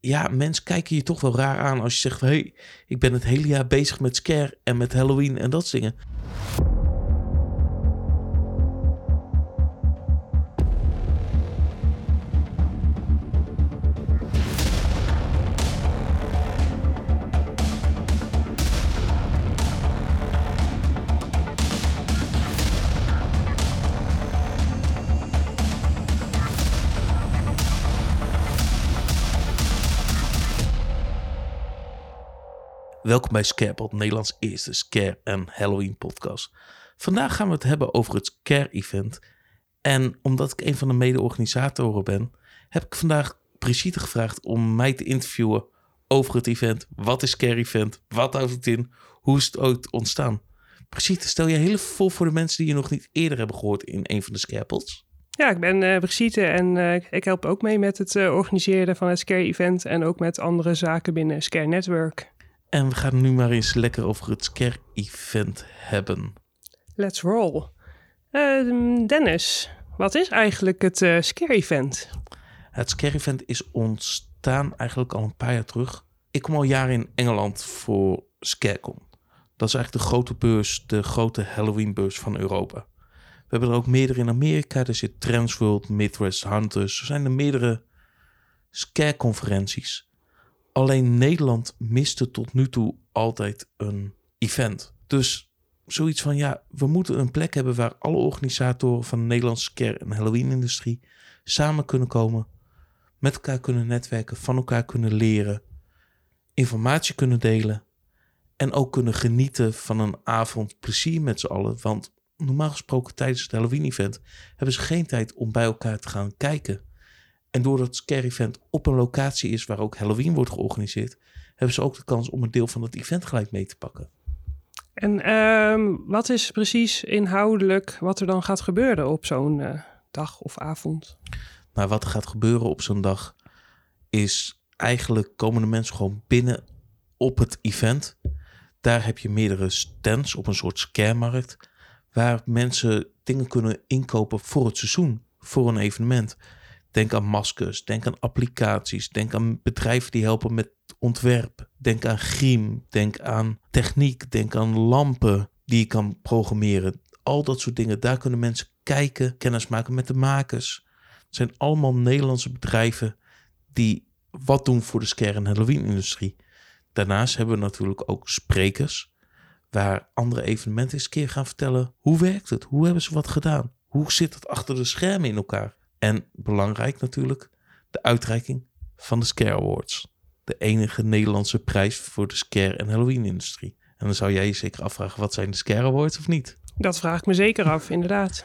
ja, mensen kijken je toch wel raar aan als je zegt: hey, ik ben het hele jaar bezig met scare en met Halloween en dat soort Welkom bij Scarepot, Nederlands eerste Scare en Halloween podcast. Vandaag gaan we het hebben over het Scare Event. En omdat ik een van de mede-organisatoren ben, heb ik vandaag Brigitte gevraagd om mij te interviewen over het event. Wat is Scare Event? Wat houdt het in? Hoe is het ooit ontstaan? Brigitte, stel je heel voor voor de mensen die je nog niet eerder hebben gehoord in een van de Scarepots. Ja, ik ben uh, Brigitte en uh, ik help ook mee met het uh, organiseren van het Scare Event en ook met andere zaken binnen Scare Network. En we gaan nu maar eens lekker over het Scare-event hebben. Let's roll. Uh, Dennis, wat is eigenlijk het uh, Scare-event? Het Scare-event is ontstaan eigenlijk al een paar jaar terug. Ik kom al jaren in Engeland voor Scarecon. Dat is eigenlijk de grote beurs, de grote Halloween-beurs van Europa. We hebben er ook meerdere in Amerika. Er zit Transworld, Midwest Hunters. Er zijn er meerdere Scare-conferenties. Alleen Nederland miste tot nu toe altijd een event. Dus zoiets van ja, we moeten een plek hebben waar alle organisatoren van de Nederlandse care- en Halloween-industrie samen kunnen komen, met elkaar kunnen netwerken, van elkaar kunnen leren, informatie kunnen delen en ook kunnen genieten van een avond plezier met z'n allen. Want normaal gesproken tijdens het Halloween-event hebben ze geen tijd om bij elkaar te gaan kijken. En doordat het Scare Event op een locatie is waar ook Halloween wordt georganiseerd, hebben ze ook de kans om een deel van het event gelijk mee te pakken. En um, wat is precies inhoudelijk wat er dan gaat gebeuren op zo'n uh, dag of avond? Nou, wat er gaat gebeuren op zo'n dag is eigenlijk komen de mensen gewoon binnen op het event. Daar heb je meerdere stands op een soort scaremarkt, waar mensen dingen kunnen inkopen voor het seizoen, voor een evenement. Denk aan maskers, denk aan applicaties, denk aan bedrijven die helpen met ontwerp. Denk aan griem, denk aan techniek, denk aan lampen die je kan programmeren. Al dat soort dingen, daar kunnen mensen kijken, kennis maken met de makers. Het zijn allemaal Nederlandse bedrijven die wat doen voor de scare- en Halloween-industrie. Daarnaast hebben we natuurlijk ook sprekers, waar andere evenementen eens keer gaan vertellen hoe werkt het, hoe hebben ze wat gedaan, hoe zit het achter de schermen in elkaar. En belangrijk natuurlijk, de uitreiking van de Scare Awards. De enige Nederlandse prijs voor de scare- en Halloween-industrie. En dan zou jij je zeker afvragen, wat zijn de Scare Awards of niet? Dat vraag ik me zeker af, inderdaad.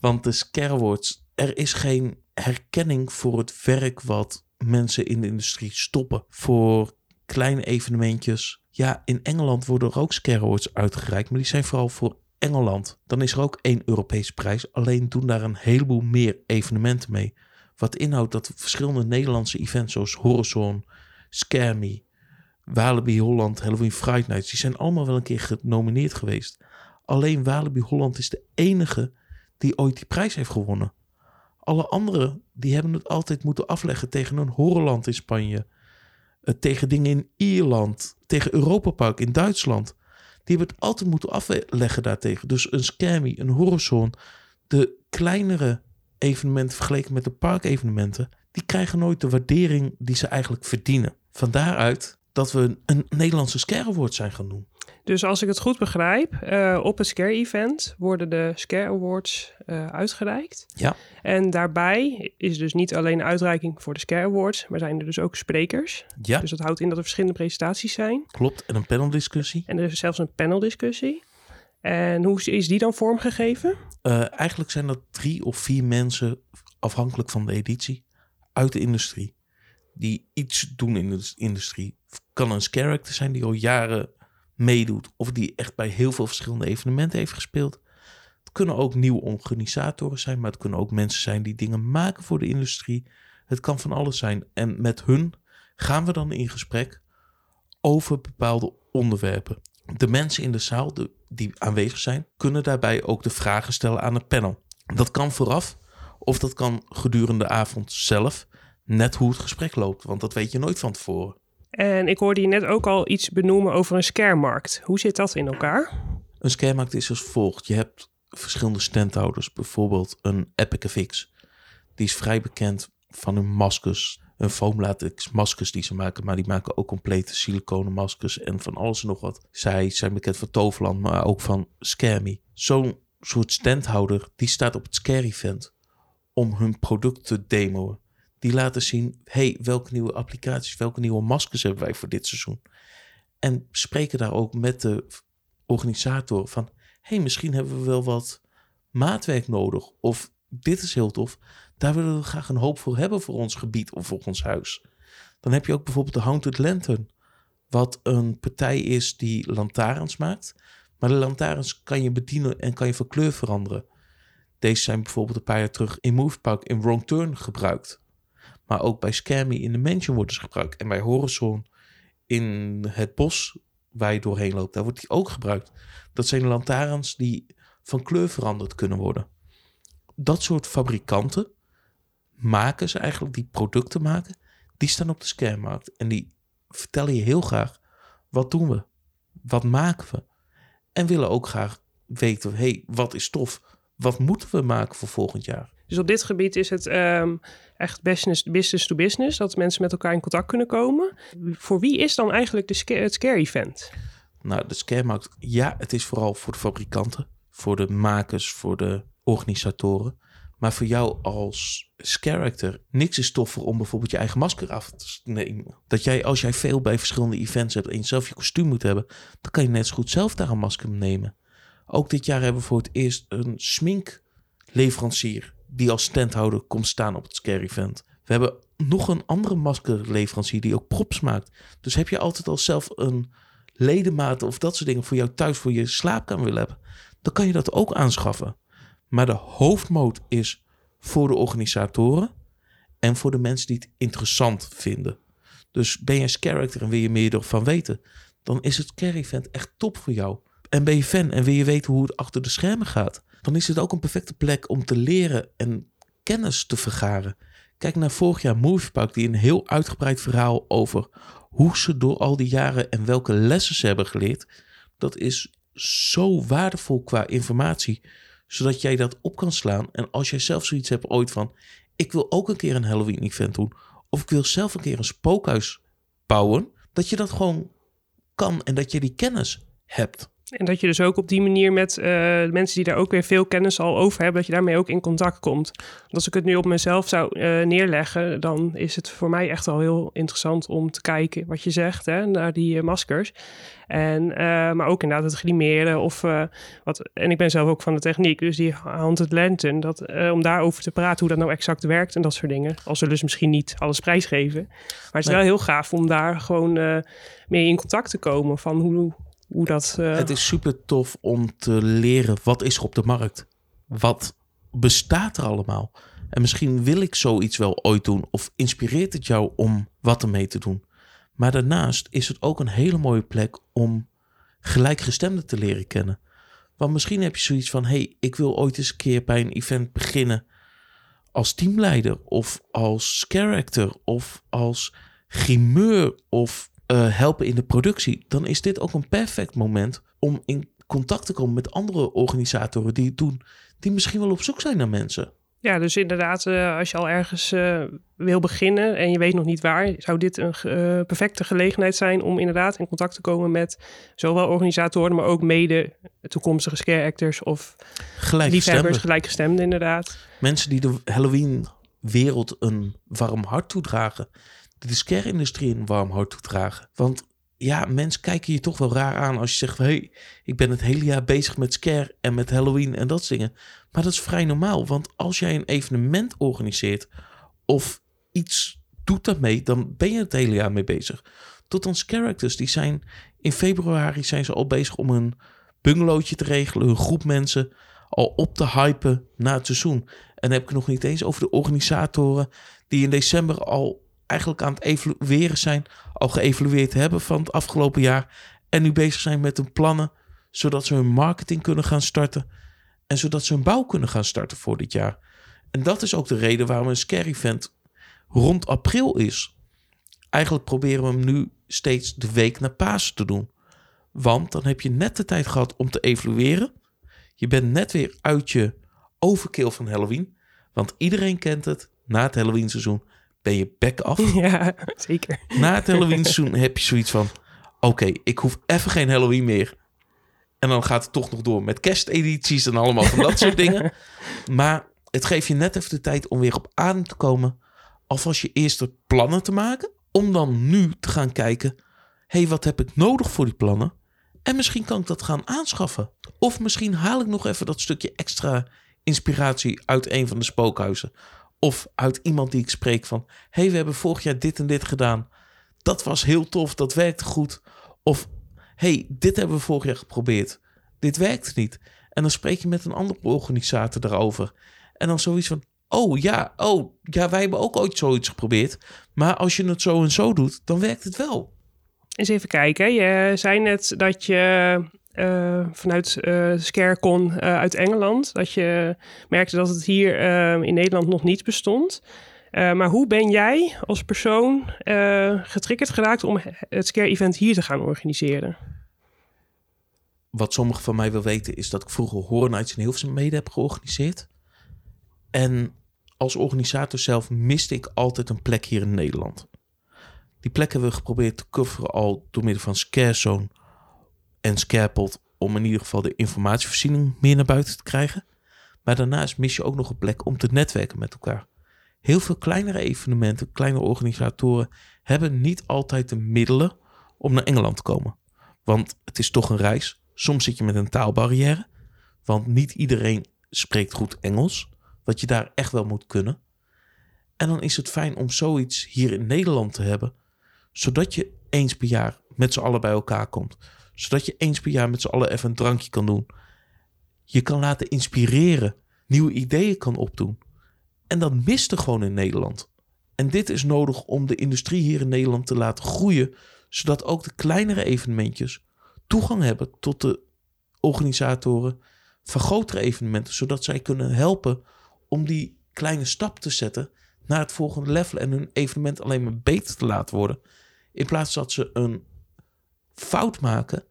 Want de Scare Awards, er is geen herkenning voor het werk wat mensen in de industrie stoppen. Voor kleine evenementjes. Ja, in Engeland worden er ook Scare Awards uitgereikt, maar die zijn vooral voor Engeland. Dan is er ook één Europese prijs. Alleen doen daar een heleboel meer evenementen mee. Wat inhoudt dat verschillende Nederlandse events zoals Horizon, Scare Me, Walibi Holland, Halloween Friday Nights, die zijn allemaal wel een keer genomineerd geweest. Alleen Walibi Holland is de enige die ooit die prijs heeft gewonnen. Alle anderen die hebben het altijd moeten afleggen tegen een Horrorland in Spanje, eh, tegen dingen in Ierland, tegen Europa Park in Duitsland. Die hebben het altijd moeten afleggen daartegen. Dus een Scammy, een Horizon, de kleinere evenementen vergeleken met de parkevenementen, die krijgen nooit de waardering die ze eigenlijk verdienen. Van daaruit dat we een Nederlandse Scare zijn gaan. Dus als ik het goed begrijp, uh, op het Scare Event worden de Scare Awards uh, uitgereikt. Ja. En daarbij is dus niet alleen uitreiking voor de Scare Awards, maar zijn er dus ook sprekers. Ja. Dus dat houdt in dat er verschillende presentaties zijn. Klopt, en een paneldiscussie. En er is zelfs een paneldiscussie. En hoe is die dan vormgegeven? Uh, eigenlijk zijn dat drie of vier mensen, afhankelijk van de editie, uit de industrie. Die iets doen in de industrie. Kan een character zijn die al jaren meedoet. Of die echt bij heel veel verschillende evenementen heeft gespeeld. Het kunnen ook nieuwe organisatoren zijn. Maar het kunnen ook mensen zijn die dingen maken voor de industrie. Het kan van alles zijn. En met hun gaan we dan in gesprek over bepaalde onderwerpen. De mensen in de zaal die aanwezig zijn, kunnen daarbij ook de vragen stellen aan het panel. Dat kan vooraf of dat kan gedurende de avond zelf net hoe het gesprek loopt. Want dat weet je nooit van tevoren. En ik hoorde je net ook al iets benoemen over een scaremarkt. Hoe zit dat in elkaar? Een scaremarkt is als volgt. Je hebt verschillende standhouders. Bijvoorbeeld een Epic. Die is vrij bekend van hun maskers. Een foamlatex maskers die ze maken. Maar die maken ook complete siliconen maskers. En van alles en nog wat. Zij zijn bekend van Toverland. Maar ook van Scare Zo'n soort standhouder. Die staat op het Scare Event. Om hun product te demoen. Die laten zien. hey, welke nieuwe applicaties. Welke nieuwe maskers hebben wij voor dit seizoen. En spreken daar ook met de organisator van... hey, misschien hebben we wel wat maatwerk nodig. Of dit is heel tof. Daar willen we graag een hoop voor hebben voor ons gebied of voor ons huis. Dan heb je ook bijvoorbeeld de Haunted Lantern. Wat een partij is die lantaarns maakt. Maar de lantaarns kan je bedienen en kan je van kleur veranderen. Deze zijn bijvoorbeeld een paar jaar terug in Movepark in Wrong Turn gebruikt. Maar ook bij Scammy in de Mansion worden ze gebruikt. En bij Horizon in het bos waar je doorheen loopt, daar wordt die ook gebruikt. Dat zijn lantaarns die van kleur veranderd kunnen worden. Dat soort fabrikanten maken ze eigenlijk, die producten maken, die staan op de scanmarkt. En die vertellen je heel graag, wat doen we? Wat maken we? En willen ook graag weten, hey, wat is tof? Wat moeten we maken voor volgend jaar? Dus op dit gebied is het um, echt business, business to business, dat mensen met elkaar in contact kunnen komen. Voor wie is dan eigenlijk de scare, het Scare Event? Nou, de Scaremarkt, ja, het is vooral voor de fabrikanten, voor de makers, voor de organisatoren. Maar voor jou als character, niks is toffer om bijvoorbeeld je eigen masker af te nemen. Dat jij, als jij veel bij verschillende events hebt en je zelf je kostuum moet hebben, dan kan je net zo goed zelf daar een masker nemen. Ook dit jaar hebben we voor het eerst een sminkleverancier die als standhouder komt staan op het Scare Event. We hebben nog een andere maskerleverancier die ook props maakt. Dus heb je altijd al zelf een ledemaat of dat soort dingen voor jou thuis voor je slaapkamer willen hebben, dan kan je dat ook aanschaffen. Maar de hoofdmoot is voor de organisatoren en voor de mensen die het interessant vinden. Dus ben je een character en wil je meer ervan weten, dan is het Care Event echt top voor jou. En ben je fan en wil je weten hoe het achter de schermen gaat, dan is het ook een perfecte plek om te leren en kennis te vergaren. Kijk naar vorig jaar Moviepark, die een heel uitgebreid verhaal over hoe ze door al die jaren en welke lessen ze hebben geleerd. Dat is zo waardevol qua informatie zodat jij dat op kan slaan. En als jij zelf zoiets hebt ooit van, ik wil ook een keer een Halloween event doen. Of ik wil zelf een keer een spookhuis bouwen. Dat je dat gewoon kan en dat je die kennis hebt. En dat je dus ook op die manier met uh, mensen die daar ook weer veel kennis al over hebben, dat je daarmee ook in contact komt. Want als ik het nu op mezelf zou uh, neerleggen, dan is het voor mij echt al heel interessant om te kijken wat je zegt hè, naar die uh, maskers. En, maar ook inderdaad het glimeren of wat. En ik ben zelf ook van de techniek, dus die Haunted Lantern, dat, om daarover te praten hoe dat nou exact werkt en dat soort dingen. Als we dus misschien niet alles prijsgeven. Maar het is wel heel gaaf om daar gewoon mee in contact te komen van hoe hoe dat... Uh... Het is super tof om te leren wat is er op de markt. Wat bestaat er allemaal? En misschien wil ik zoiets wel ooit doen of inspireert het jou om wat ermee te doen. Maar daarnaast is het ook een hele mooie plek om gelijkgestemden te leren kennen. Want misschien heb je zoiets van: hey, ik wil ooit eens een keer bij een event beginnen als teamleider of als character of als grimeur of uh, helpen in de productie, dan is dit ook een perfect moment om in contact te komen met andere organisatoren die het doen, die misschien wel op zoek zijn naar mensen. Ja, dus inderdaad, uh, als je al ergens uh, wil beginnen en je weet nog niet waar, zou dit een perfecte gelegenheid zijn om inderdaad in contact te komen met zowel organisatoren, maar ook mede toekomstige scare actors of liefhebbers, gelijkgestemden inderdaad. Mensen die de Halloween-wereld een warm hart toedragen de scare-industrie een warm hart toedragen. Want ja, mensen kijken je toch wel raar aan als je zegt: hey, ik ben het hele jaar bezig met scare en met Halloween en dat dingen. Maar dat is vrij normaal, want als jij een evenement organiseert of iets doet daarmee, dan ben je het hele jaar mee bezig. Tot ons characters, die zijn in februari zijn ze al bezig om een bungalowtje te regelen, een groep mensen al op te hypen na het seizoen. En dan heb ik nog niet eens over de organisatoren die in december al eigenlijk aan het evalueren zijn, al geëvalueerd hebben van het afgelopen jaar. En nu bezig zijn met hun plannen, zodat ze hun marketing kunnen gaan starten. En zodat ze hun bouw kunnen gaan starten voor dit jaar. En dat is ook de reden waarom een scary event rond april is. Eigenlijk proberen we hem nu steeds de week na Pasen te doen. Want dan heb je net de tijd gehad om te evalueren. Je bent net weer uit je overkill van Halloween. Want iedereen kent het. Na het Halloween seizoen ben je bek af. Ja, zeker. Na het Halloween seizoen heb je zoiets van... Oké, ik hoef even geen Halloween meer. En dan gaat het toch nog door met kerstedities en allemaal van dat soort dingen. Maar het geeft je net even de tijd om weer op adem te komen. Alvast je eerste plannen te maken. Om dan nu te gaan kijken... Hey, wat heb ik nodig voor die plannen? En misschien kan ik dat gaan aanschaffen. Of misschien haal ik nog even dat stukje extra inspiratie uit een van de spookhuizen. Of uit iemand die ik spreek van... Hey, we hebben vorig jaar dit en dit gedaan. Dat was heel tof, dat werkte goed. Of, hey, dit hebben we vorig jaar geprobeerd. Dit werkt niet. En dan spreek je met een andere organisator daarover. En dan zoiets van... Oh ja, oh ja, wij hebben ook ooit zoiets geprobeerd. Maar als je het zo en zo doet, dan werkt het wel. Eens even kijken. Je zei net dat je uh, vanuit uh, Scarecon uh, uit Engeland, dat je merkte dat het hier in Nederland nog niet bestond. maar hoe ben jij als persoon getriggerd geraakt om het Scare-event hier te gaan organiseren? Wat sommigen van mij wil weten is dat ik vroeger Horror Nights in Hilversum mede heb georganiseerd. En als organisator zelf miste ik altijd een plek hier in Nederland. Die plek hebben we geprobeerd te coveren al door middel van Scarezone en Scarepot om in ieder geval de informatievoorziening meer naar buiten te krijgen. Maar daarnaast mis je ook nog een plek om te netwerken met elkaar. Heel veel kleinere evenementen, kleine organisatoren hebben niet altijd de middelen om naar Engeland te komen. Want het is toch een reis. Soms zit je met een taalbarrière, want niet iedereen spreekt goed Engels, wat je daar echt wel moet kunnen. En dan is het fijn om zoiets hier in Nederland te hebben, zodat je eens per jaar met z'n allen bij elkaar komt. Zodat je eens per jaar met z'n allen even een drankje kan doen. Je kan laten inspireren, nieuwe ideeën kan opdoen. En dat miste gewoon in Nederland. En dit is nodig om de industrie hier in Nederland te laten groeien, zodat ook de kleinere evenementjes toegang hebben tot de organisatoren van grotere evenementen, zodat zij kunnen helpen om die kleine stap te zetten naar het volgende level en hun evenement alleen maar beter te laten worden. In plaats dat ze een fout maken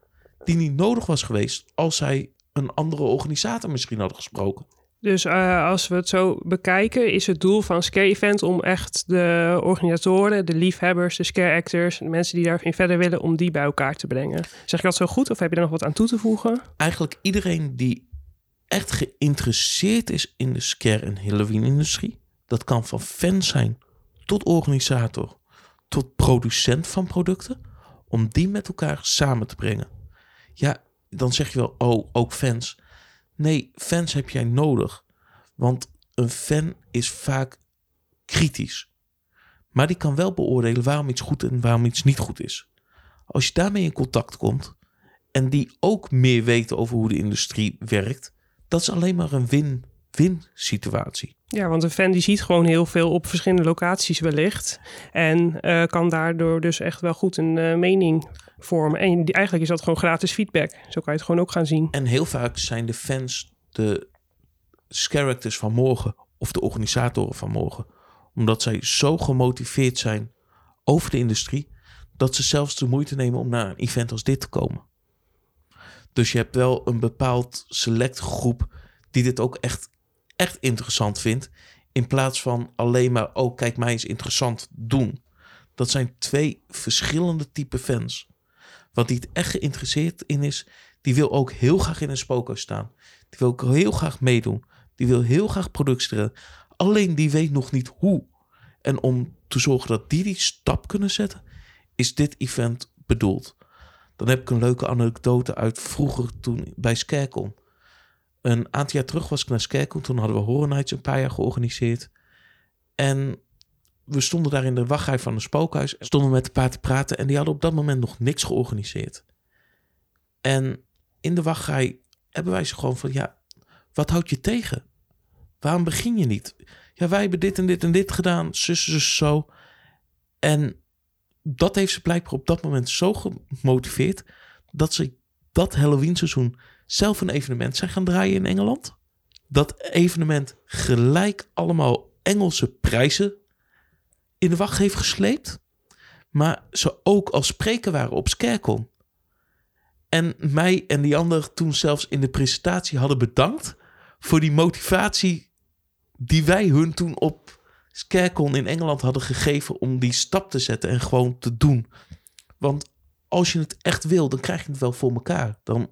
die niet nodig was geweest als zij een andere organisator misschien hadden gesproken. Dus uh, als we het zo bekijken, is het doel van Scare Event om echt de organisatoren, de liefhebbers, de scare actors, de mensen die daarin verder willen, om die bij elkaar te brengen. Zeg ik dat zo goed of heb je er nog wat aan toe te voegen? Eigenlijk iedereen die echt geïnteresseerd is in de scare- en Halloween-industrie, dat kan van fan zijn tot organisator, tot producent van producten, om die met elkaar samen te brengen. Ja, dan zeg je wel, oh, ook fans. Nee, fans heb jij nodig. Want een fan is vaak kritisch. Maar die kan wel beoordelen waarom iets goed en waarom iets niet goed is. Als je daarmee in contact komt en die ook meer weten over hoe de industrie werkt, dat is alleen maar een win-win situatie. Ja, want een fan die ziet gewoon heel veel op verschillende locaties wellicht. En uh, kan daardoor dus echt wel goed een uh, mening vormen. En eigenlijk is dat gewoon gratis feedback. Zo kan je het gewoon ook gaan zien. En heel vaak zijn de fans de characters van morgen of de organisatoren van morgen. Omdat zij zo gemotiveerd zijn over de industrie, dat ze zelfs de moeite nemen om naar een event als dit te komen. Dus je hebt wel een bepaald select groep die dit ook echt echt interessant vindt. In plaats van alleen maar, oh kijk mij eens interessant doen. Dat zijn twee verschillende type fans. Wat die het echt geïnteresseerd in is, die wil ook heel graag in een spookhuis staan. Die wil ook heel graag meedoen. Die wil heel graag productie Alleen die weet nog niet hoe. En om te zorgen dat die die stap kunnen zetten, is dit event bedoeld. Dan heb ik een leuke anekdote uit vroeger toen bij Scarecon. Een aantal jaar terug was ik naar Scarecon. Toen hadden we Horror Nights een paar jaar georganiseerd. En we stonden daar in de wachtrij van een spookhuis. Stonden met een paar te praten. En die hadden op dat moment nog niks georganiseerd. En in de wachtrij hebben wij ze gewoon van... Ja, wat houd je tegen? Waarom begin je niet? Ja, wij hebben dit en dit en dit gedaan. Zus, zo. En dat heeft ze blijkbaar op dat moment zo gemotiveerd... dat ze dat Halloween seizoen zelf een evenement zijn gaan draaien in Engeland. Dat evenement gelijk allemaal Engelse prijzen in de wacht heeft gesleept. Maar ze ook als spreker waren op Scarecon. En mij en die ander toen zelfs in de presentatie hadden bedankt voor die motivatie die wij hun toen op Scarecon in Engeland hadden gegeven om die stap te zetten en gewoon te doen. Want als je het echt wil, dan krijg je het wel voor elkaar. Dan,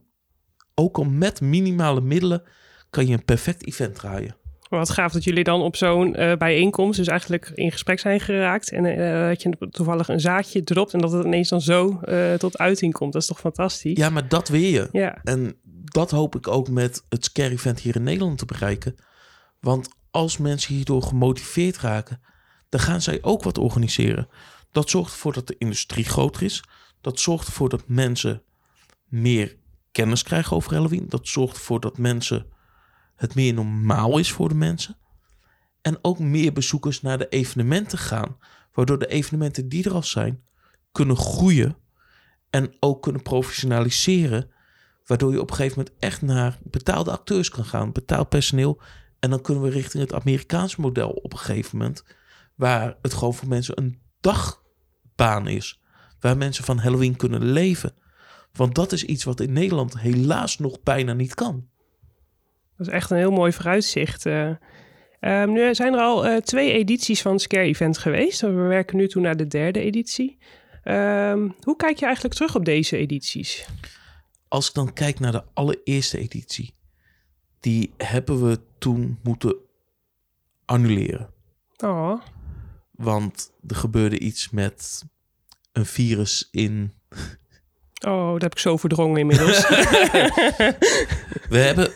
ook al met minimale middelen, kan je een perfect event draaien. Wat gaaf dat jullie dan op zo'n uh, bijeenkomst dus eigenlijk in gesprek zijn geraakt. En uh, dat je toevallig een zaadje dropt en dat het ineens dan zo uh, tot uiting komt. Dat is toch fantastisch? Ja, maar dat wil je. Ja. En dat hoop ik ook met het Scare Event hier in Nederland te bereiken. Want als mensen hierdoor gemotiveerd raken, dan gaan zij ook wat organiseren. Dat zorgt ervoor dat de industrie groter is. Dat zorgt ervoor dat mensen meer kennis krijgen over Halloween. Dat zorgt ervoor dat mensen het meer normaal is voor de mensen. En ook meer bezoekers naar de evenementen gaan. Waardoor de evenementen die er al zijn, kunnen groeien. En ook kunnen professionaliseren. Waardoor je op een gegeven moment echt naar betaalde acteurs kan gaan, betaald personeel. En dan kunnen we richting het Amerikaanse model op een gegeven moment. Waar het gewoon voor mensen een dagbaan is. Waar mensen van Halloween kunnen leven. Want dat is iets wat in Nederland helaas nog bijna niet kan. Dat is echt een heel mooi vooruitzicht. Uh, nu zijn er al uh, twee edities van Scare Event geweest. We werken nu toe naar de derde editie. Uh, hoe kijk je eigenlijk terug op deze edities? Als ik dan kijk naar de allereerste editie, die hebben we toen moeten annuleren. Oh. Want er gebeurde iets met een virus in. Oh, dat heb ik zo verdrongen inmiddels. we hebben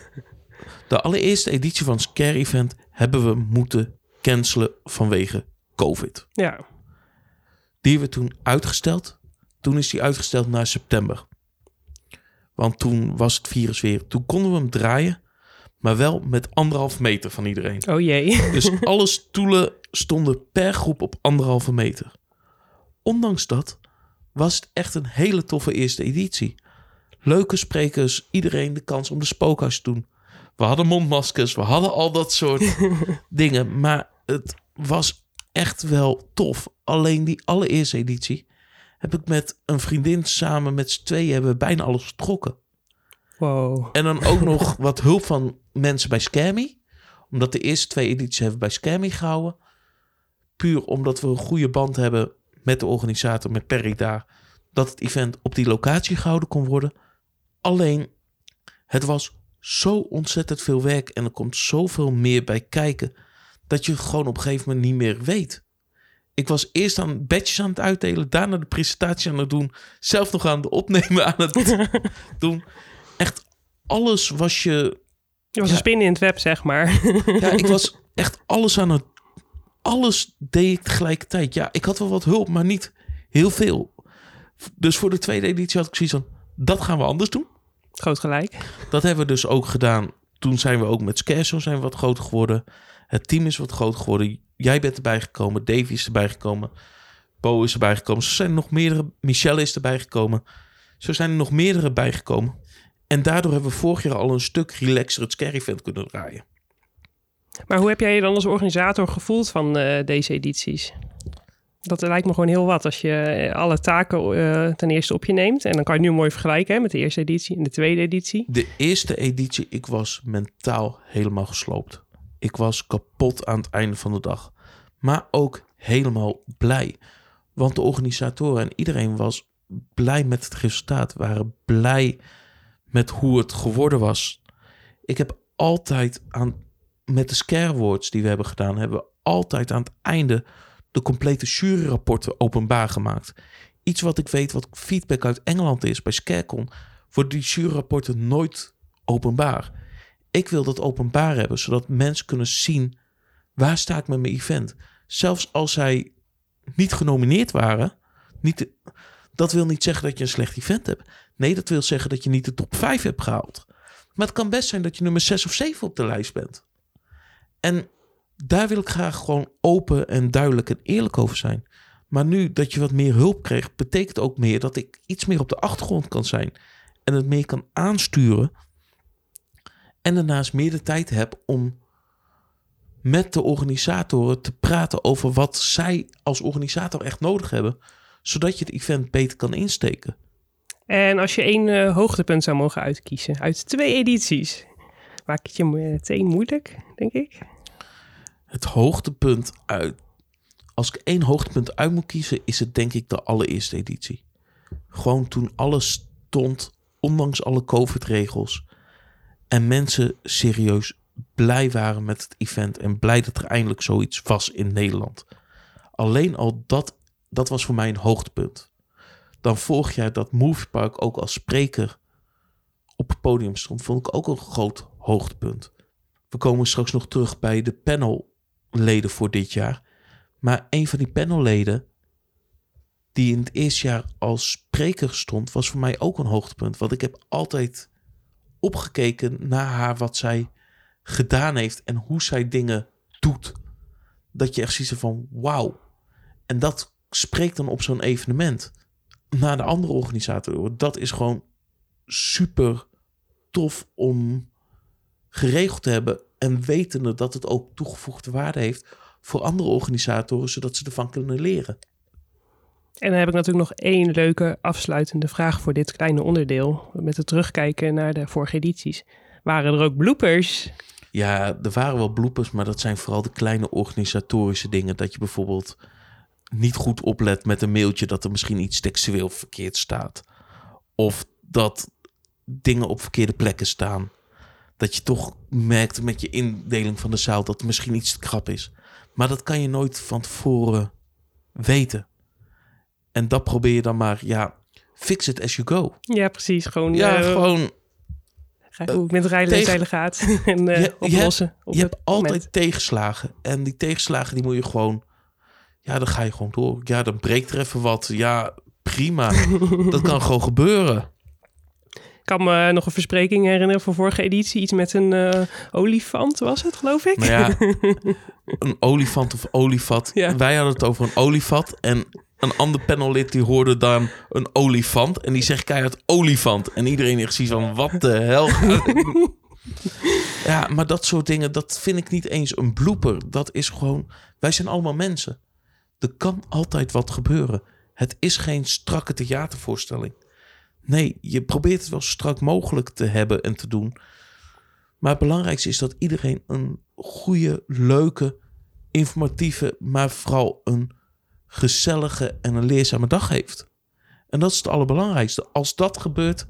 de allereerste editie van Scare Event hebben we moeten cancelen vanwege COVID. Ja. Die hebben we toen uitgesteld. Toen is die uitgesteld naar september. Want toen was het virus weer. Toen konden we hem draaien, maar wel met anderhalf meter van iedereen. Oh jee. Dus alle stoelen stonden per groep op anderhalve meter. Ondanks dat was het echt een hele toffe eerste editie. Leuke sprekers, iedereen de kans om de spookhuis te doen. We hadden mondmaskers, we hadden al dat soort dingen. Maar het was echt wel tof. Alleen die allereerste editie heb ik met een vriendin samen met z'n tweeën hebben we bijna alles vertrokken. Wow. En dan ook nog wat hulp van mensen bij Scammy. Omdat de eerste twee edities hebben bij Scammy gehouden. Puur omdat we een goede band hebben met de organisator, met Perry daar. Dat het event op die locatie gehouden kon worden. Alleen, het was zo ontzettend veel werk en er komt zoveel meer bij kijken dat je gewoon op een gegeven moment niet meer weet. Ik was eerst aan badges aan het uitdelen, daarna de presentatie aan het doen, zelf nog aan het opnemen aan het doen. Echt alles was je. Je was een spin in het web, zeg maar. ja, ik was echt alles aan het. Alles deed ik tegelijkertijd. Ja, ik had wel wat hulp, maar niet heel veel. Dus voor de tweede editie had ik zoiets van: dat gaan we anders doen. Groot gelijk. Dat hebben we dus ook gedaan. Toen zijn we ook met Scarso zijn we wat groter geworden. Het team is wat groter geworden. Jij bent erbij gekomen. Davy is erbij gekomen. Bo is erbij gekomen. Zo zijn er nog meerdere. Michelle is erbij gekomen. Zo zijn er nog meerdere bijgekomen. En daardoor hebben we vorig jaar al een stuk relaxer het Scare Event kunnen draaien. Maar hoe heb jij je dan als organisator gevoeld van uh, deze edities? Dat lijkt me gewoon heel wat als je eh, alle taken uh, ten eerste op je neemt. En dan kan je nu mooi vergelijken hè, met de eerste editie en de tweede editie. De eerste editie, ik was mentaal helemaal gesloopt. Ik was kapot aan het einde van de dag. Maar ook helemaal blij. Want de organisatoren en iedereen was blij met het resultaat. Waren blij met hoe het geworden was. Ik heb altijd aan, met de scare awards die we hebben gedaan, hebben we altijd aan het einde de complete juryrapporten openbaar gemaakt. Iets wat ik weet, wat feedback uit Engeland is bij Scarecon, worden die juryrapporten nooit openbaar. Ik wil dat openbaar hebben, zodat mensen kunnen zien waar sta met mijn event. Zelfs als zij niet genomineerd waren, niet, dat wil niet zeggen dat je een slecht event hebt. Nee, dat wil zeggen dat je niet de top 5 hebt gehaald. Maar het kan best zijn dat je nummer 6 of 7 op de lijst bent. En daar wil ik graag gewoon open en duidelijk en eerlijk over zijn. Maar nu dat je wat meer hulp kreeg, betekent ook meer dat ik iets meer op de achtergrond kan zijn. En het meer kan aansturen. En daarnaast meer de tijd heb om met de organisatoren te praten over wat zij als organisator echt nodig hebben, zodat je het event beter kan insteken. En als je één eh, hoogtepunt zou mogen uitkiezen uit twee edities, maak het je meteen moeilijk, denk ik. Het hoogtepunt uit. Als ik één hoogtepunt uit moet kiezen, is het denk ik de allereerste editie. Gewoon toen alles stond, ondanks alle COVID-regels. En mensen serieus blij waren met het event en blij dat er eindelijk zoiets was in Nederland. Alleen al dat, dat was voor mij een hoogtepunt. Dan vorig jaar dat Moviepark ook als spreker op het podium stond, vond ik ook een groot hoogtepunt. We komen straks nog terug bij de panelleden voor dit jaar. Maar een van die panelleden die in het eerste jaar als spreker stond, was voor mij ook een hoogtepunt. Want ik heb altijd opgekeken naar haar wat zij gedaan heeft en hoe zij dingen doet. Dat je echt ziet van wauw. En dat spreekt dan op zo'n evenement naar de andere organisatoren. Dat is gewoon super tof om geregeld te hebben en wetende dat het ook toegevoegde waarde heeft voor andere organisatoren, zodat ze ervan kunnen leren. En dan heb ik natuurlijk nog één leuke afsluitende vraag voor dit kleine onderdeel. Met het terugkijken naar de vorige edities. Waren er ook bloopers? Ja, er waren wel bloopers, maar dat zijn vooral de kleine organisatorische dingen. Dat je bijvoorbeeld niet goed oplet met een mailtje dat er misschien iets textueel verkeerd staat. Of dat dingen op verkeerde plekken staan. Dat je toch merkt met je indeling van de zaal dat er misschien iets te krap is. Maar dat kan je nooit van tevoren weten. En dat probeer je dan maar, ja, fix it as you go. Ja, precies. Gewoon, Ja, eh, gewoon hoe het met rijden en tegen- zeilen gaat. en eh, Je- je oplossen. op je het hebt altijd moment. tegenslagen. En die tegenslagen die moet je gewoon... Ja, dan ga je gewoon door. Ja, dan breekt er even wat. Ja, prima. dat kan gewoon gebeuren. Ik kan me nog een verspreking herinneren van vorige editie. Iets met een eh, olifant was het, geloof ik. Ja, een olifant of olifat. Ja. Wij hadden het over een olifat. En een ander panellid die hoorde dan een olifant. En die zegt keihard olifant. En iedereen echt ziet van, wat de hel? ja, maar dat soort dingen, dat vind ik niet eens een blooper. Dat is gewoon, wij zijn allemaal mensen. Er kan altijd wat gebeuren. Het is geen strakke theatervoorstelling. Nee, je probeert het wel zo strak mogelijk te hebben en te doen. Maar het belangrijkste is dat iedereen een goede, leuke, informatieve, maar vooral een gezellige en een leerzame dag heeft. En dat is het allerbelangrijkste. Als dat gebeurt,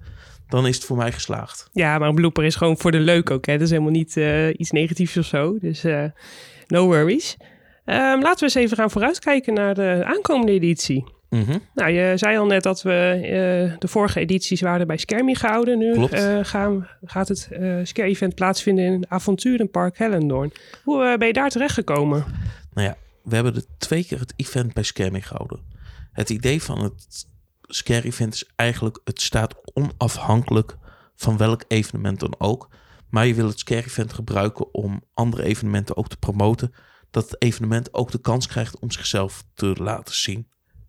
dan is het voor mij geslaagd. Ja, maar een blooper is gewoon voor de leuk ook. Hè? Dat is helemaal niet eh, iets negatiefs of zo. Dus eh, no worries. Ehm, laten we eens even gaan vooruitkijken naar de aankomende editie. Mhm. Nou, je zei al net dat we eh, de vorige edities waren bij Skermie gehouden. Nu eh, gaan, gaat het eh Scare-event plaatsvinden in Avonturenpark Hellendoorn. Hoe ben je daar terechtgekomen? Nou ja, we hebben er twee keer het event bij Skerming gehouden. Het idee van het Scare event is eigenlijk, het staat onafhankelijk van welk evenement dan ook. Maar je wil het Scare event gebruiken om andere evenementen ook te promoten. Dat het evenement ook de kans krijgt om zichzelf te laten zien.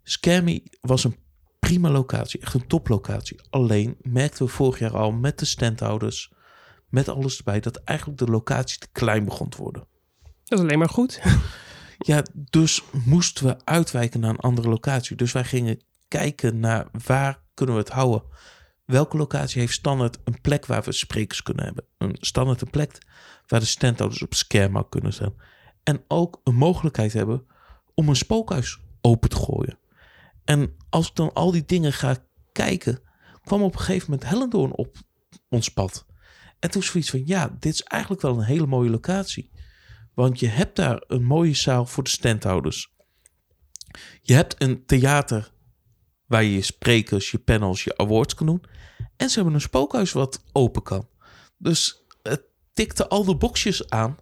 Scammy was een prima locatie, echt een toplocatie. Alleen merkten we vorig jaar al met de standhouders, met alles erbij, dat eigenlijk de locatie te klein begon te worden. Dat is alleen maar goed. Ja, dus moesten we uitwijken naar een andere locatie. Dus wij gingen kijken naar waar kunnen we het houden. Welke locatie heeft standaard een plek waar we sprekers kunnen hebben? Een standaard een plek waar de standhouders op scherm kunnen staan. En ook een mogelijkheid hebben om een spookhuis open te gooien. En als ik dan al die dingen ga kijken, kwam op een gegeven moment Hellendoorn op ons pad. En toen zoiets van, ja, dit is eigenlijk wel een hele mooie locatie. Want je hebt daar een mooie zaal voor de standhouders. Je hebt een theater waar je je sprekers, je panels, je awards kan doen. En ze hebben een spookhuis wat open kan. Dus het tikte al de boxjes aan.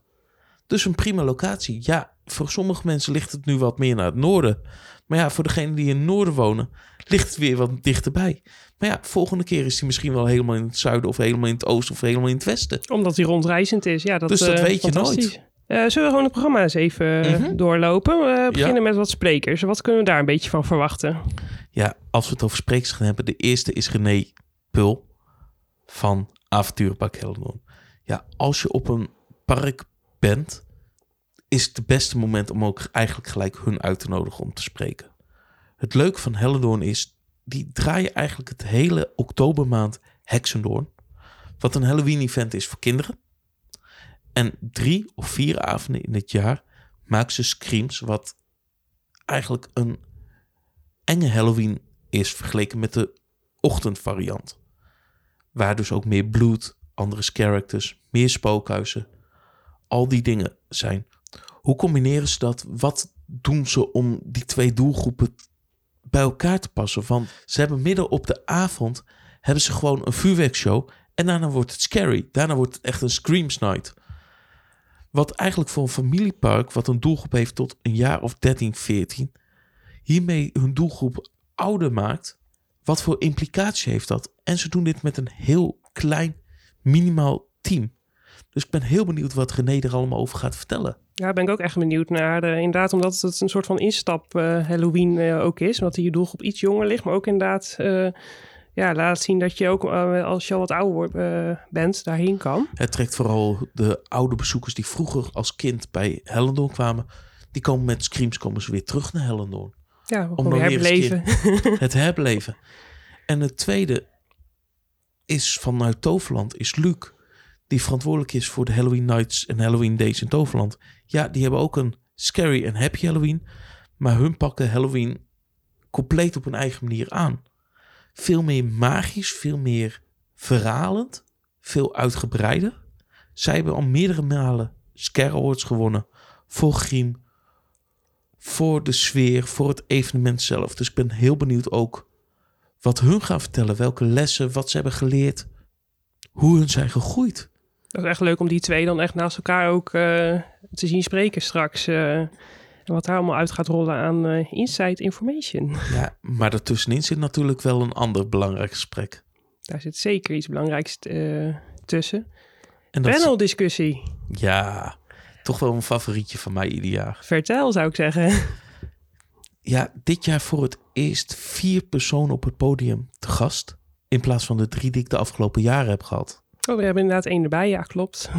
Dus een prima locatie. Ja, voor sommige mensen ligt het nu wat meer naar het noorden. Maar ja, voor degenen die in het noorden wonen, ligt het weer wat dichterbij. Maar ja, volgende keer is hij misschien wel helemaal in het zuiden of helemaal in het oosten of helemaal in het westen. Omdat hij rondreizend is. Ja, dat, Dus dat eh, weet je nooit. Eh, zullen we gewoon het programma eens even eh, Mhm. doorlopen? We beginnen met wat sprekers. Wat kunnen we daar een beetje van verwachten? Ja, als we het over sprekers gaan hebben. De eerste is René Pul van Avonturenpark Hellendoorn. Ja, als je op een park bent, is het beste moment om ook eigenlijk gelijk hun uit te nodigen om te spreken. Het leuke van Hellendoorn is, die draaien eigenlijk het hele oktobermaand Hexendoorn. Wat een Halloween-event is voor kinderen. En drie of vier avonden in het jaar maken ze screams, wat eigenlijk een enge Halloween is vergeleken met de ochtendvariant. Waar dus ook meer bloed, andere characters, meer spookhuizen, al die dingen zijn. Hoe combineren ze dat? Wat doen ze om die twee doelgroepen bij elkaar te passen? Want ze hebben midden op de avond hebben ze gewoon een vuurwerkshow en daarna wordt het scary. Daarna wordt het echt een screams night. Wat eigenlijk voor een familiepark, wat een doelgroep heeft tot een jaar of 13, 14, hiermee hun doelgroep ouder maakt. Wat voor implicatie heeft dat? En ze doen dit met een heel klein, minimaal team. Dus ik ben heel benieuwd wat René er allemaal over gaat vertellen. Ja, ben ik ook echt benieuwd naar. Uh, inderdaad, omdat het een soort van instap uh, Halloween uh, ook is. Omdat je doelgroep iets jonger ligt. Maar ook inderdaad ja, laat zien dat je ook als je al wat ouder bent, daarheen kan. Het trekt vooral de oude bezoekers die vroeger als kind bij Hellendoorn kwamen. Die komen met screams komen ze weer terug naar Hellendoorn. Ja, om weer herbeleven. het herbeleven. En het tweede is vanuit Toverland, is Luc. Die verantwoordelijk is voor de Halloween Nights en Halloween Days in Toverland. Ja, die hebben ook een scary en happy Halloween. Maar hun pakken Halloween compleet op een eigen manier aan. Veel meer magisch, veel meer verhalend, veel uitgebreider. Zij hebben al meerdere malen Scare Awards gewonnen voor Griem, voor de sfeer, voor het evenement zelf. Dus ik ben heel benieuwd ook wat hun gaan vertellen, welke lessen, wat ze hebben geleerd, hoe hun zijn gegroeid. Dat is echt leuk om die twee dan echt naast elkaar ook uh, te zien spreken straks. Uh, en wat daar allemaal uit gaat rollen aan uh, inside information. Ja, maar daartussenin zit natuurlijk wel een ander belangrijk gesprek. Daar zit zeker iets belangrijks tussen. En Panel discussie. Ja, toch wel een favorietje van mij ieder jaar. Vertel, zou ik zeggen. Ja, dit jaar voor het eerst vier personen op het podium te gast. In plaats van de drie die ik de afgelopen jaren heb gehad. We hebben inderdaad één erbij, ja, klopt.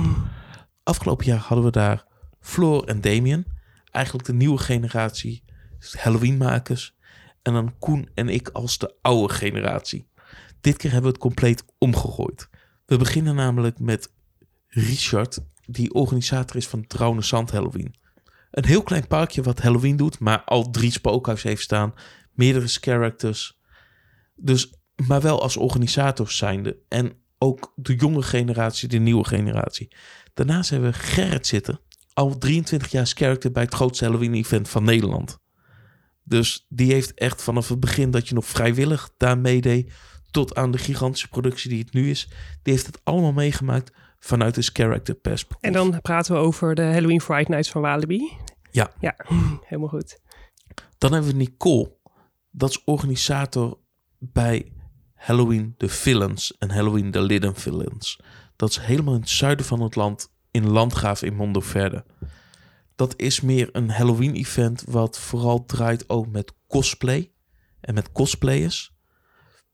Afgelopen jaar hadden we daar Floor en Damien. Eigenlijk de nieuwe generatie Halloween-makers. En dan Koen en ik als de oude generatie. Dit keer hebben we het compleet omgegooid. We beginnen namelijk met Richard die organisator is van Trouwne Zand Halloween. Een heel klein parkje wat Halloween doet, maar al drie spookhuizen heeft staan. Meerdere characters. Dus, maar wel als organisators zijnde. En ook de jonge generatie, de nieuwe generatie. Daarnaast hebben we Gerrit zitten. Al 23 jaar character bij het grootste Halloween-event van Nederland. Dus die heeft echt vanaf het begin dat je nog vrijwillig daar meedeed... tot aan de gigantische productie die het nu is... die heeft het allemaal meegemaakt vanuit een character perspectief. En dan praten we over de Halloween Fright Nights van Walibi. Ja. Ja, helemaal goed. Dan hebben we Nicole. Dat is organisator bij Halloween The Villains en Halloween The Lidden Villains. Dat is helemaal in het zuiden van het land, in Landgraaf in Mondoverde. Dat is meer een Halloween-event wat vooral draait ook met cosplay en met cosplayers.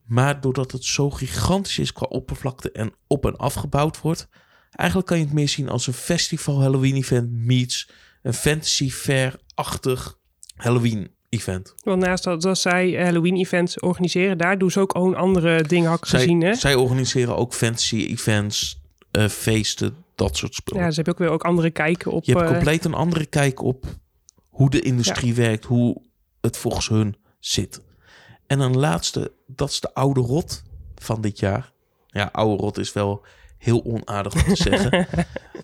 Maar doordat het zo gigantisch is qua oppervlakte en op en afgebouwd wordt, eigenlijk kan je het meer zien als een festival Halloween event meets een fantasy fair-achtig Halloween event. Want naast dat, dat zij Halloween events organiseren, daar doen ze ook een andere dingen had gezien. Hè? Zij organiseren ook fantasy events, uh, feesten, dat soort spullen. Ja, ze hebben ook weer ook andere kijken op. Je hebt uh, compleet een andere kijk op hoe de industrie werkt, hoe het volgens hun zit. En een laatste, dat is de oude rot van dit jaar. Ja, oude rot is wel heel onaardig om te zeggen.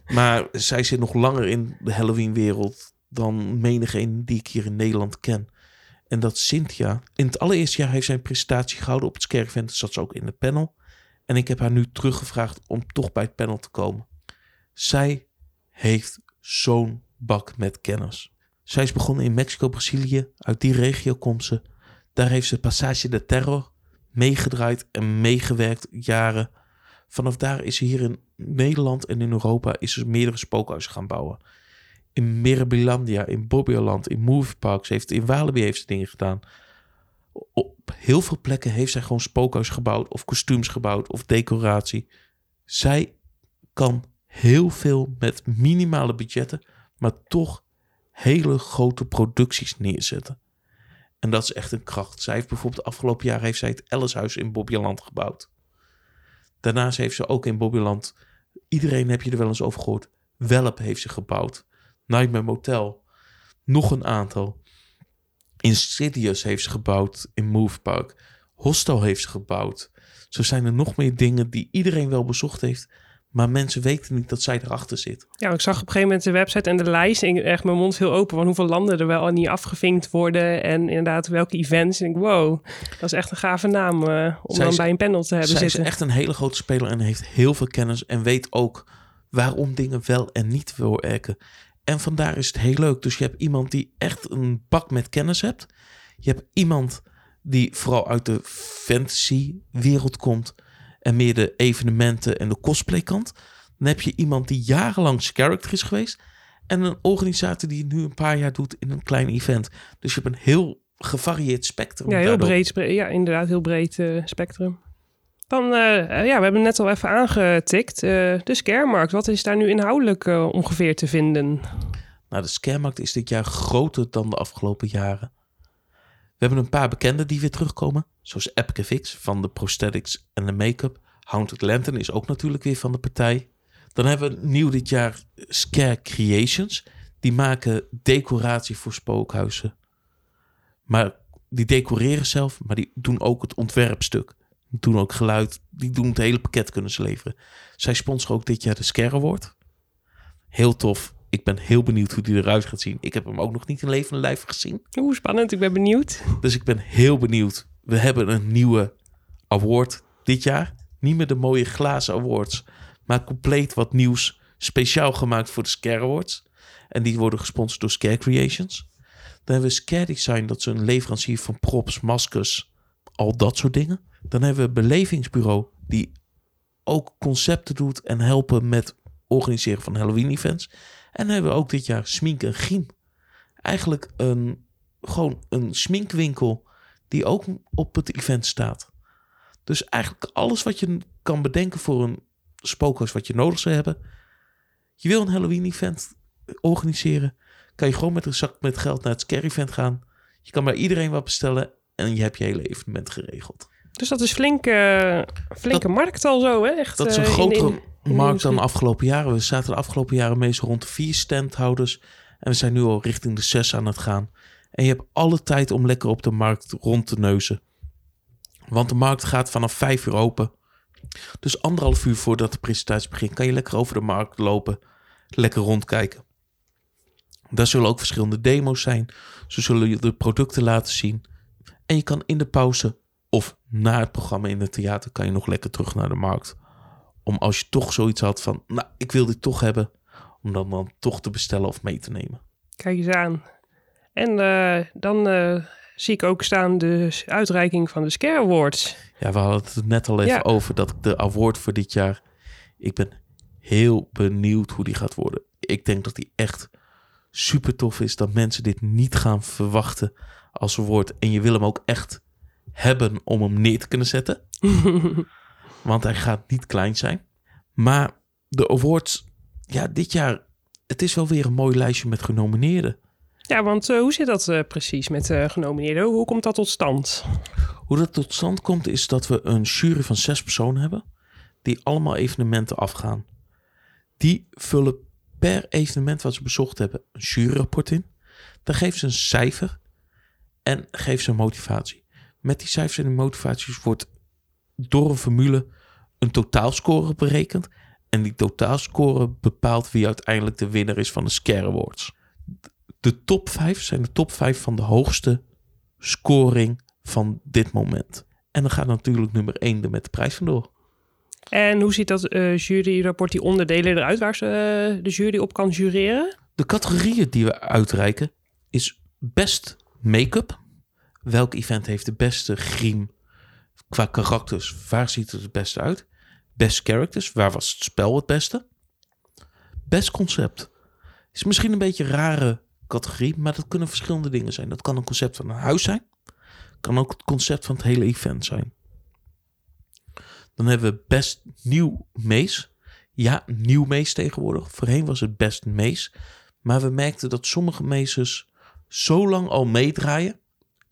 maar zij zit nog langer in de Halloween-wereld dan menigeen die ik hier in Nederland ken. En dat Cynthia. In het allereerste jaar heeft zij een presentatie gehouden op het Skerkvent. Dus zat ze ook in het panel. En ik heb haar nu teruggevraagd om toch bij het panel te komen. Zij heeft zo'n bak met kennis. Zij is begonnen in Mexico, Brazilië. Uit die regio komt ze. Daar heeft ze Passage de Terror meegedraaid en meegewerkt jaren. Vanaf daar is ze hier in Nederland en in Europa is ze meerdere spookhuizen gaan bouwen. In Mirabilandia, in Bobbejaanland, in Movieparks, heeft in Walibi heeft ze dingen gedaan. Op heel veel plekken heeft zij gewoon spookhuizen gebouwd of kostuums gebouwd of decoratie. Zij kan heel veel met minimale budgetten maar toch hele grote producties neerzetten. En dat is echt een kracht. Zij heeft bijvoorbeeld afgelopen jaar heeft zij het Ellishuis in Bobbejaanland gebouwd. Daarnaast heeft ze ook in Bobbejaanland, iedereen heb je er wel eens over gehoord, Welp heeft ze gebouwd. Nightmare Motel, nog een aantal. Insidious heeft ze gebouwd in Move Park. Hostel heeft ze gebouwd. Zo zijn er nog meer dingen die iedereen wel bezocht heeft. Maar mensen weten niet dat zij erachter zit. Ja, ik zag op een gegeven moment de website en de lijst. En echt mijn mond viel open van hoeveel landen er wel niet afgevinkt worden. En inderdaad welke events. En ik wow, dat is echt een gave naam uh, om Zij dan is- bij een panel te hebben zij zitten. is echt een hele grote speler en heeft heel veel kennis. En weet ook waarom dingen wel en niet wil werken. En vandaar is het heel leuk. Dus je hebt iemand die echt een bak met kennis hebt. Je hebt iemand die vooral uit de fantasy wereld komt. En meer de evenementen en de cosplay kant. Dan heb je iemand die jarenlang character is geweest. En een organisator die het nu een paar jaar doet in een klein event. Dus je hebt een heel gevarieerd spectrum. Ja, heel daardoor. breed. Ja, inderdaad, heel breed eh, spectrum. Dan, eh, eh, ja, we hebben net al even aangetikt. eh, de scaremarkt, wat is daar nu inhoudelijk ongeveer te vinden? Nou, de scaremarkt is dit jaar groter dan de afgelopen jaren. We hebben een paar bekenden die weer terugkomen. Zoals Epke Fix van de prosthetics en de make-up. Haunted Lantern is ook natuurlijk weer van de partij. Dan hebben we nieuw dit jaar Scare Creations. Die maken decoratie voor spookhuizen. Maar die decoreren zelf, maar die doen ook het ontwerpstuk. Doen ook geluid. Die doen het hele pakket kunnen ze leveren. Zij sponsoren ook dit jaar de Scare Award. Heel tof. Ik ben heel benieuwd hoe die eruit gaat zien. Ik heb hem ook nog niet in levende lijf gezien. Oeh, spannend. Ik ben benieuwd. Dus ik ben heel benieuwd. We hebben een nieuwe award dit jaar. Niet meer de mooie glazen awards, maar compleet wat nieuws. Speciaal gemaakt voor de Scare Awards. En die worden gesponsord door Scare Creations. Dan hebben we Scare Design, dat is een leverancier van props, maskers, al dat soort dingen. Dan hebben we Belevingsbureau, die ook concepten doet en helpen met organiseren van Halloween events. En hebben we ook dit jaar Smink en Griem. Eigenlijk een, gewoon een sminkwinkel die ook op het event staat. Dus eigenlijk alles wat je kan bedenken voor een spookhuis wat je nodig zou hebben. Je wil een Halloween event organiseren. Kan je gewoon met een zak met geld naar het scary event gaan. Je kan bij iedereen wat bestellen en je hebt je hele evenement geregeld. Dus dat is flink, eh, flinke markt al zo, hè? Echt, Dat is een eh, grotere in- in de markt dan de afgelopen jaren. We zaten de afgelopen jaren meestal rond de vier standhouders. En we zijn nu al richting de zes aan het gaan. En je hebt alle tijd om lekker op de markt rond te neuzen. Want de markt gaat vanaf vijf uur open. Dus anderhalf uur voordat de presentatie begint, kan je lekker over de markt lopen. Lekker rondkijken. Daar zullen ook verschillende demo's zijn. Ze zullen je de producten laten zien. En je kan in de pauze na het programma in het theater kan je nog lekker terug naar de markt. Om als je toch zoiets had van, nou, ik wil dit toch hebben. Om dan, dan toch te bestellen of mee te nemen. Kijk eens aan. En eh, dan eh, zie ik ook staan de uitreiking van de Scare Awards. Ja, we hadden het net al even Ja. over dat de award voor dit jaar. Ik ben heel benieuwd hoe die gaat worden. Ik denk dat die echt super tof is. Dat mensen dit niet gaan verwachten als award. En je wil hem ook echt hebben om hem neer te kunnen zetten. Want hij gaat niet klein zijn. Maar de awards, ja, dit jaar, het is wel weer een mooi lijstje met genomineerden. Ja, want eh, hoe zit dat eh, precies met eh genomineerden? Hoe komt dat tot stand? Hoe dat tot stand komt is dat we een jury van zes personen hebben. Die allemaal evenementen afgaan. Die vullen per evenement wat ze bezocht hebben een juryrapport in. Dan geven ze een cijfer en geven ze een motivatie. Met die cijfers en die motivaties wordt door een formule een totaalscore berekend. En die totaalscore bepaalt wie uiteindelijk de winnaar is van de Scare Awards. De top 5 zijn de top 5 van de hoogste scoring van dit moment. En dan gaat natuurlijk nummer 1 er met de prijs vandoor. En hoe ziet dat eh, juryrapport, die onderdelen eruit waar ze, eh, de jury op kan jureren? De categorieën die we uitreiken is best make-up. Welk event heeft de beste griem qua karakters? Waar ziet het het beste uit? Best characters, waar was het spel het beste? Best concept. Is misschien een beetje een rare categorie, maar dat kunnen verschillende dingen zijn. Dat kan een concept van een huis zijn. Kan ook het concept van het hele event zijn. Dan hebben we best nieuw mees. Ja, nieuw mees tegenwoordig. Voorheen was het best mees. Maar we merkten dat sommige meesters zo lang al meedraaien.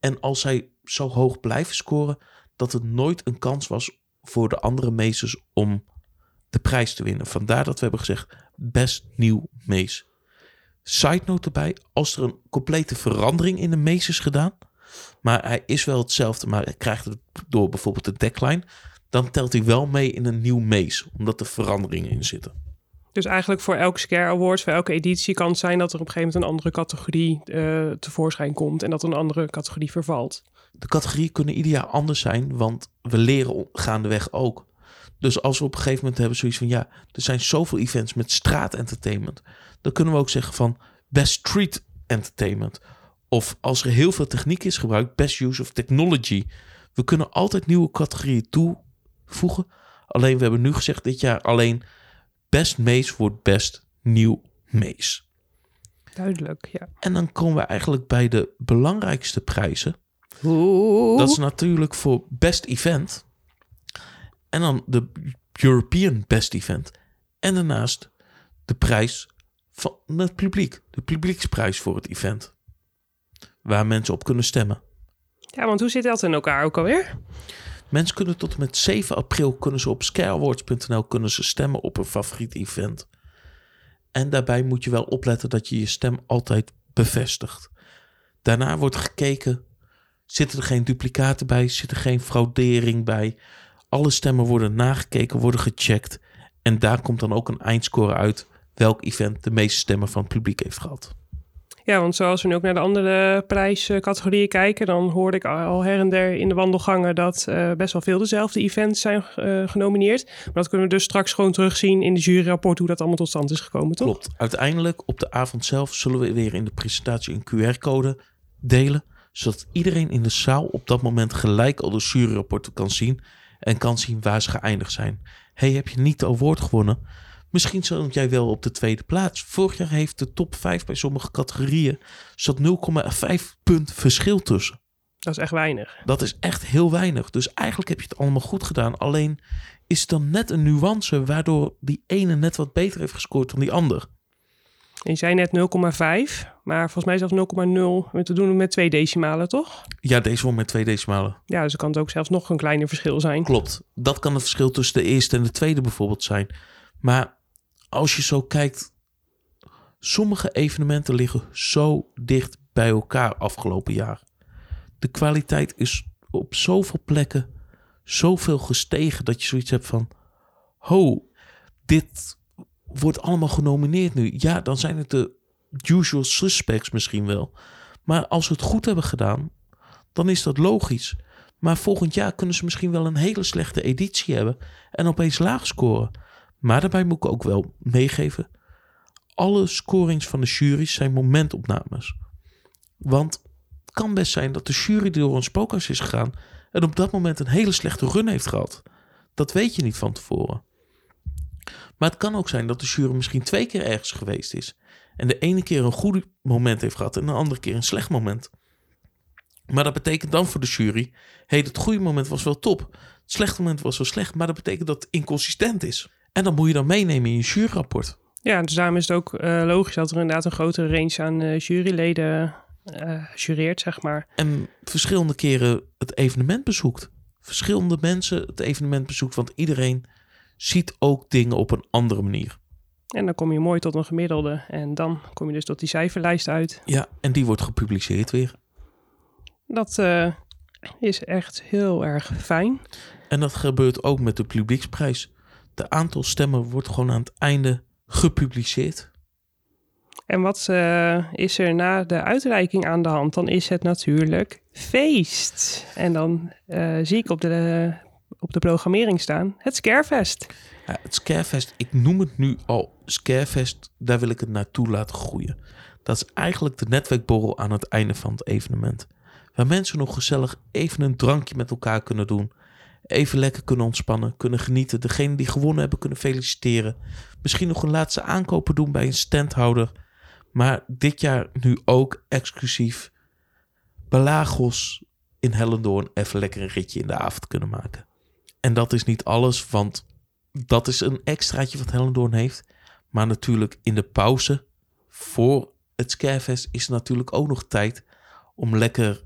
En als zij zo hoog blijven scoren, dat het nooit een kans was voor de andere meesters om de prijs te winnen. Vandaar dat we hebben gezegd, best nieuw mees. Side note erbij, als er een complete verandering in de mees is gedaan, maar hij is wel hetzelfde, maar hij krijgt het door bijvoorbeeld de deckline, dan telt hij wel mee in een nieuw mees, omdat er veranderingen in zitten. Dus eigenlijk voor elke Scare Awards, voor elke editie kan het zijn dat er op een gegeven moment een andere categorie uh, tevoorschijn komt en dat een andere categorie vervalt. De categorieën kunnen ieder jaar anders zijn, want we leren gaandeweg ook. Dus als we op een gegeven moment hebben zoiets van ja, er zijn zoveel events met straatentertainment, dan kunnen we ook zeggen van best street entertainment. Of als er heel veel techniek is gebruikt, best use of technology. We kunnen altijd nieuwe categorieën toevoegen. Alleen we hebben nu gezegd dit jaar alleen best mees wordt best nieuw mees. Duidelijk, ja. En dan komen we eigenlijk bij de belangrijkste prijzen. Oeh. Dat is natuurlijk voor best event. En dan de European Best Event. En daarnaast de prijs van het publiek. De publieksprijs voor het event. Waar mensen op kunnen stemmen. Ja, want hoe zit dat in elkaar ook alweer? Mensen kunnen tot en met 7 april kunnen ze op scareawards.nl kunnen ze stemmen op een favoriet event. En daarbij moet je wel opletten dat je je stem altijd bevestigt. Daarna wordt gekeken, zitten er geen duplicaten bij, zit er geen fraudering bij. Alle stemmen worden nagekeken, worden gecheckt. En daar komt dan ook een eindscore uit welk event de meeste stemmen van het publiek heeft gehad. Ja, want zoals we nu ook naar de andere prijscategorieën kijken, dan hoorde ik al her en der in de wandelgangen dat uh, best wel veel dezelfde events zijn uh, genomineerd. Maar dat kunnen we dus straks gewoon terugzien in de juryrapport hoe dat allemaal tot stand is gekomen, toch? Klopt. Uiteindelijk op de avond zelf zullen we weer in de presentatie een QR-code delen, zodat iedereen in de zaal op dat moment gelijk al de juryrapporten kan zien en kan zien waar ze geëindigd zijn. Hey, heb je niet de award gewonnen? Misschien stond jij wel op de tweede plaats. Vorig jaar heeft de top 5 bij sommige categorieën zat 0,5 punt verschil tussen. Dat is echt weinig. Dat is echt heel weinig. Dus eigenlijk heb je het allemaal goed gedaan. Alleen is het dan net een nuance waardoor die ene net wat beter heeft gescoord dan die ander. je zei net 0,5, maar volgens mij zelfs 0,0. We doen het met twee decimalen, toch? Ja, deze wordt met twee decimalen. Ja, dus kan het ook zelfs nog een kleiner verschil zijn. Klopt. Dat kan het verschil tussen de eerste en de tweede bijvoorbeeld zijn. Maar als je zo kijkt, sommige evenementen liggen zo dicht bij elkaar afgelopen jaar. De kwaliteit is op zoveel plekken zoveel gestegen dat je zoiets hebt van: ho, dit wordt allemaal genomineerd nu. Ja, dan zijn het de usual suspects misschien wel. Maar als we het goed hebben gedaan, dan is dat logisch. Maar volgend jaar kunnen ze misschien wel een hele slechte editie hebben en opeens laag scoren. Maar daarbij moet ik ook wel meegeven. Alle scorings van de jury zijn momentopnames. Want het kan best zijn dat de jury door een spookhuis is gegaan en op dat moment een hele slechte run heeft gehad. Dat weet je niet van tevoren. Maar het kan ook zijn dat de jury misschien twee keer ergens geweest is. En de ene keer een goed moment heeft gehad en de andere keer een slecht moment. Maar dat betekent dan voor de jury: hey, het goede moment was wel top. Het slechte moment was wel slecht, maar dat betekent dat het inconsistent is. En dat moet je dan meenemen in je juryrapport. Ja, dus daarom is het ook uh, logisch dat er inderdaad een grotere range aan uh, juryleden uh, jureert, zeg maar. En verschillende keren het evenement bezoekt. Verschillende mensen het evenement bezoekt, want iedereen ziet ook dingen op een andere manier. En dan kom je mooi tot een gemiddelde en dan kom je dus tot die cijferlijst uit. Ja, en die wordt gepubliceerd weer. Dat is echt heel erg fijn. En dat gebeurt ook met de publieksprijs de aantal stemmen wordt gewoon aan het einde gepubliceerd. En wat uh, is er na de uitreiking aan de hand? Dan is het natuurlijk feest. En dan uh, zie ik op de, op de programmering staan het Scarefest. Ja, het Scarefest, ik noem het nu al Scarefest, daar wil ik het naartoe laten groeien. Dat is eigenlijk de netwerkborrel aan het einde van het evenement. Waar mensen nog gezellig even een drankje met elkaar kunnen doen even lekker kunnen ontspannen, kunnen genieten. Degene die gewonnen hebben kunnen feliciteren. Misschien nog een laatste aankopen doen bij een standhouder. Maar dit jaar nu ook exclusief Belagos in Hellendoorn even lekker een ritje in de avond kunnen maken. En dat is niet alles, want dat is een extraatje wat Hellendoorn heeft. Maar natuurlijk in de pauze voor het Scarefest is natuurlijk ook nog tijd om lekker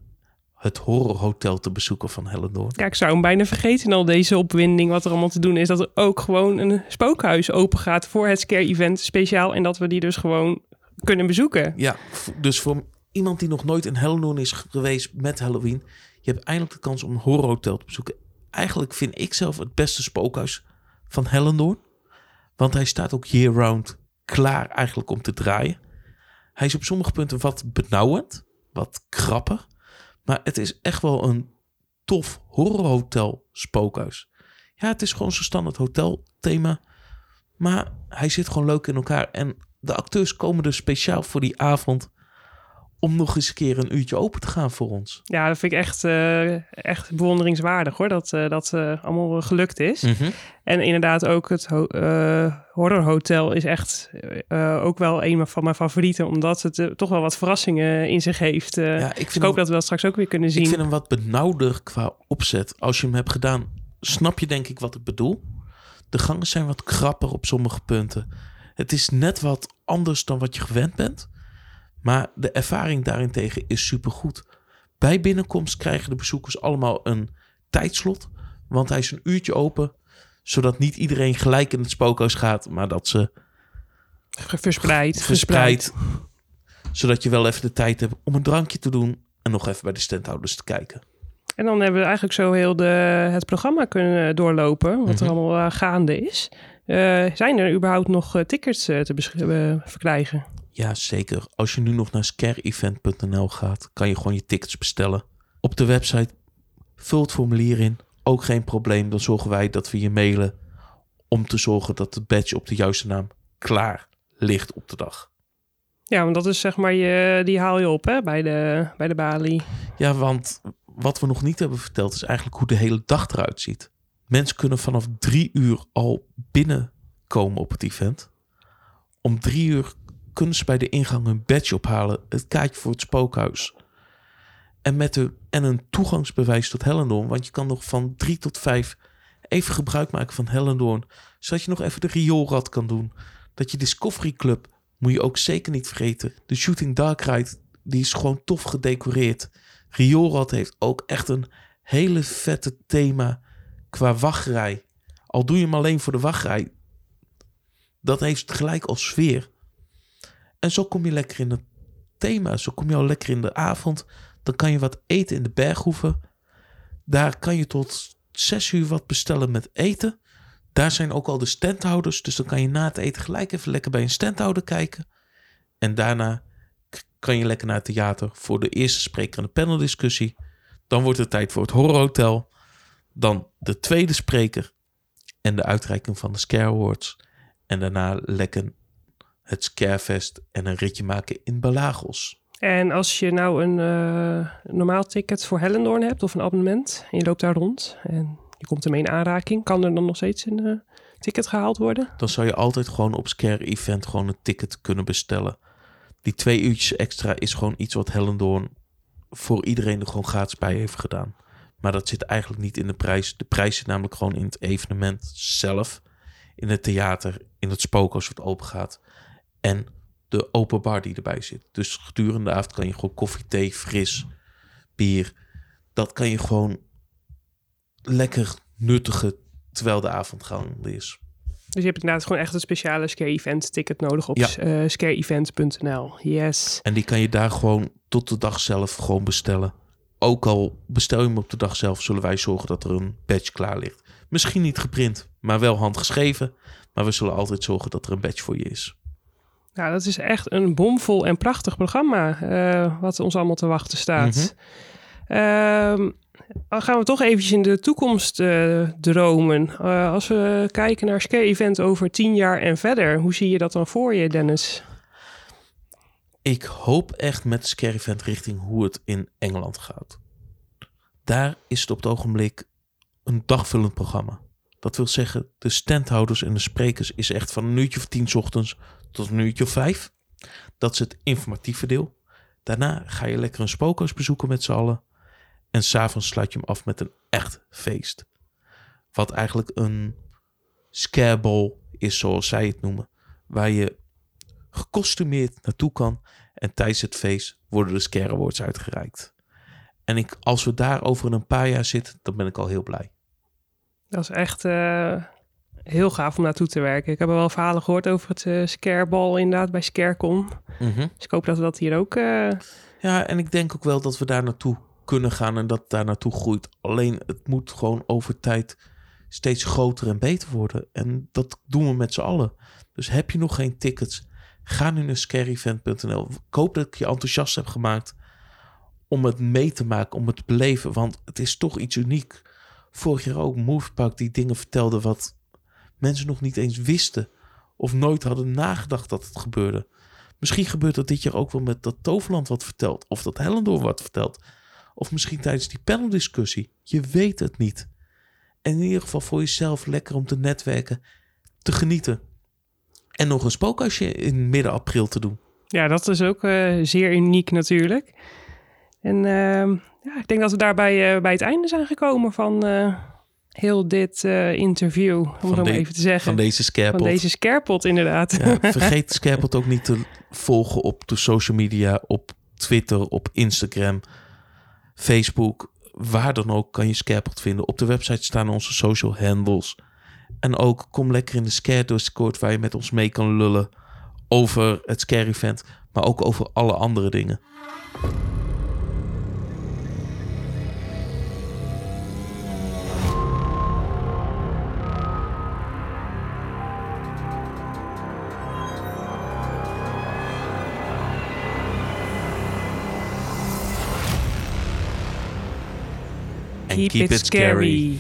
het horrorhotel te bezoeken van Hellendoorn. Ja, ik zou hem bijna vergeten in al deze opwinding. Wat er allemaal te doen is. Dat er ook gewoon een spookhuis open gaat voor het Scare Event speciaal. En dat we die dus gewoon kunnen bezoeken. Ja, dus voor iemand die nog nooit in Hellendoorn is geweest met Halloween... je hebt eindelijk de kans om een horrorhotel te bezoeken. Eigenlijk vind ik zelf het beste spookhuis van Hellendoorn. Want hij staat ook year-round klaar eigenlijk om te draaien. Hij is op sommige punten wat benauwend, wat krapper. Maar het is echt wel een tof horrorhotel spookhuis. Ja, het is gewoon zo'n standaard hotelthema. Maar hij zit gewoon leuk in elkaar. En de acteurs komen er speciaal voor die avond... om nog eens een keer een uurtje open te gaan voor ons. Ja, dat vind ik echt, eh, echt bewonderingswaardig hoor. Dat eh, dat eh, allemaal gelukt is. En inderdaad ook het ho eh, horrorhotel is echt ook wel een van mijn favorieten. Omdat het toch wel wat verrassingen in zich heeft. Ja, ik hoop hem, dat we dat straks ook weer kunnen zien. ik vind hem wat benauwder qua opzet. Als je hem hebt gedaan, snap je denk ik wat ik bedoel. De gangen zijn wat krapper op sommige punten. Het is net wat anders dan wat je gewend bent. Maar de ervaring daarentegen is supergoed. Bij binnenkomst krijgen de bezoekers allemaal een tijdslot. Want hij is een uurtje open. Zodat niet iedereen gelijk in het spookhuis gaat. Maar dat ze Verspreid. verspreid. Zodat je wel even de tijd hebt om een drankje te doen. En nog even bij de standhouders te kijken. En dan hebben we eigenlijk zo heel de, het programma kunnen doorlopen. Wat er Mhm. allemaal eh, gaande is. Eh, zijn er überhaupt nog eh, tickets te verkrijgen? Ja, zeker. Als je nu nog naar scareevent.nl gaat, kan je gewoon je tickets bestellen. Op de website vul het formulier in. Ook geen probleem. Dan zorgen wij dat we je mailen om te zorgen dat het badge op de juiste naam klaar ligt op de dag. Ja, want dat is zeg maar, je, die haal je op hè, bij, de, bij de balie. Ja, want wat we nog niet hebben verteld is eigenlijk hoe de hele dag eruit ziet. Mensen kunnen vanaf drie uur al binnenkomen op het event. Om drie uur kunnen ze bij de ingang hun badge ophalen, het kaartje voor het spookhuis. En, met een toegangsbewijs tot Hellendoorn, want je kan nog van drie tot vijf even gebruik maken van Hellendoorn. Zodat je nog even de rioolrad kan doen. Dat je Discovery Club, moet je ook zeker niet vergeten. De Shooting Dark Ride, die is gewoon tof gedecoreerd. Rioolrad heeft ook echt een hele vette thema qua wachtrij. Al doe je hem alleen voor de wachtrij. Dat heeft gelijk al sfeer. En zo kom je lekker in het thema. Zo kom je al lekker in de avond. Dan kan je wat eten in de berghoeven. Daar kan je tot zes uur wat bestellen met eten. Daar zijn ook al de standhouders. Dus dan kan je na het eten gelijk even lekker bij een standhouder kijken. En daarna kan je lekker naar het theater voor de eerste spreker en de paneldiscussie. Dan wordt het tijd voor het horrorhotel. Dan de tweede spreker en de uitreiking van de Scare Awards. En daarna lekker het Scarefest en een ritje maken in Balagos. En als je nou een eh, normaal ticket voor Hellendoorn hebt of een abonnement en je loopt daar rond en je komt ermee in aanraking, kan er dan nog steeds een eh, ticket gehaald worden? Dan zou je altijd gewoon op Scare Event gewoon een ticket kunnen bestellen. Die twee uurtjes extra is gewoon iets wat Hellendoorn voor iedereen er gewoon gratis bij heeft gedaan. Maar dat zit eigenlijk niet in de prijs. De prijs zit namelijk gewoon in het evenement zelf. In het theater, in het spookhuis wat open gaat. En de open bar die erbij zit. Dus gedurende de avond kan je gewoon koffie, thee, fris, bier. Dat kan je gewoon lekker nuttigen terwijl de avond gaande is. Dus je hebt inderdaad gewoon echt een speciale Scare Event ticket nodig op Ja. eh, scareevent.nl. Yes. En die kan je daar gewoon tot de dag zelf gewoon bestellen. Ook al bestel je hem op de dag zelf, zullen wij zorgen dat er een badge klaar ligt. Misschien niet geprint, maar wel handgeschreven. Maar we zullen altijd zorgen dat er een badge voor je is. Nou, dat is echt een bomvol en prachtig programma eh, wat ons allemaal te wachten staat. Ehm, dan gaan we toch eventjes in de toekomst eh, dromen. Eh, als we kijken naar Scare Event over tien jaar en verder, hoe zie je dat dan voor je, Dennis? Ik hoop echt met Scary Event richting hoe het in Engeland gaat. Daar is het op het ogenblik een dagvullend programma. Dat wil zeggen, de standhouders en de sprekers is echt van een uurtje of tien 's ochtends tot een uurtje of vijf. Dat is het informatieve deel. Daarna ga je lekker een spookhuis bezoeken met z'n allen. En s'avonds sluit je hem af met een echt feest. Wat eigenlijk een scareball is, zoals zij het noemen. Waar je gekostumeerd naartoe kan. En tijdens het feest worden de Scare Awards uitgereikt. En ik, als we daar over een paar jaar zitten, dan ben ik al heel blij. Dat is echt eh, heel gaaf om naartoe te werken. Ik heb wel verhalen gehoord over het uh, Scareball inderdaad bij Scarecon. Mhm. Dus ik hoop dat we dat hier ook... eh, Ja, en ik denk ook wel dat we daar naartoe kunnen gaan en dat het daar naartoe groeit. Alleen het moet gewoon over tijd steeds groter en beter worden. En dat doen we met z'n allen. Dus heb je nog geen tickets, ga nu naar scaryevent.nl. Ik hoop dat ik je enthousiast heb gemaakt om het mee te maken, om het te beleven. Want het is toch iets uniek. Vorig jaar ook Movepark die dingen vertelde wat mensen nog niet eens wisten. Of nooit hadden nagedacht dat het gebeurde. Misschien gebeurt dat dit jaar ook wel met dat Toverland wat vertelt. Of dat Hellendoor wat vertelt. Of misschien tijdens die paneldiscussie. Je weet het niet. En in ieder geval voor jezelf lekker om te netwerken. Te genieten. En nog een spookhuisje in midden april te doen. Ja, dat is ook eh, zeer uniek natuurlijk. En ehm, ja, ik denk dat we daarbij bij het einde zijn gekomen van eh, heel dit eh, interview. Om Van het de- even te zeggen. Van deze scarepot. Van deze scarepot inderdaad. Ja, vergeet Scarepot ook niet te volgen op de social media. Op Twitter, op Instagram, Facebook. Waar dan ook kan je Scarepot vinden. Op de website staan onze social handles. En ook kom lekker in de Scare Discord waar je met ons mee kan lullen over het Scare Event. Maar ook over alle andere dingen. En Keep, it scary.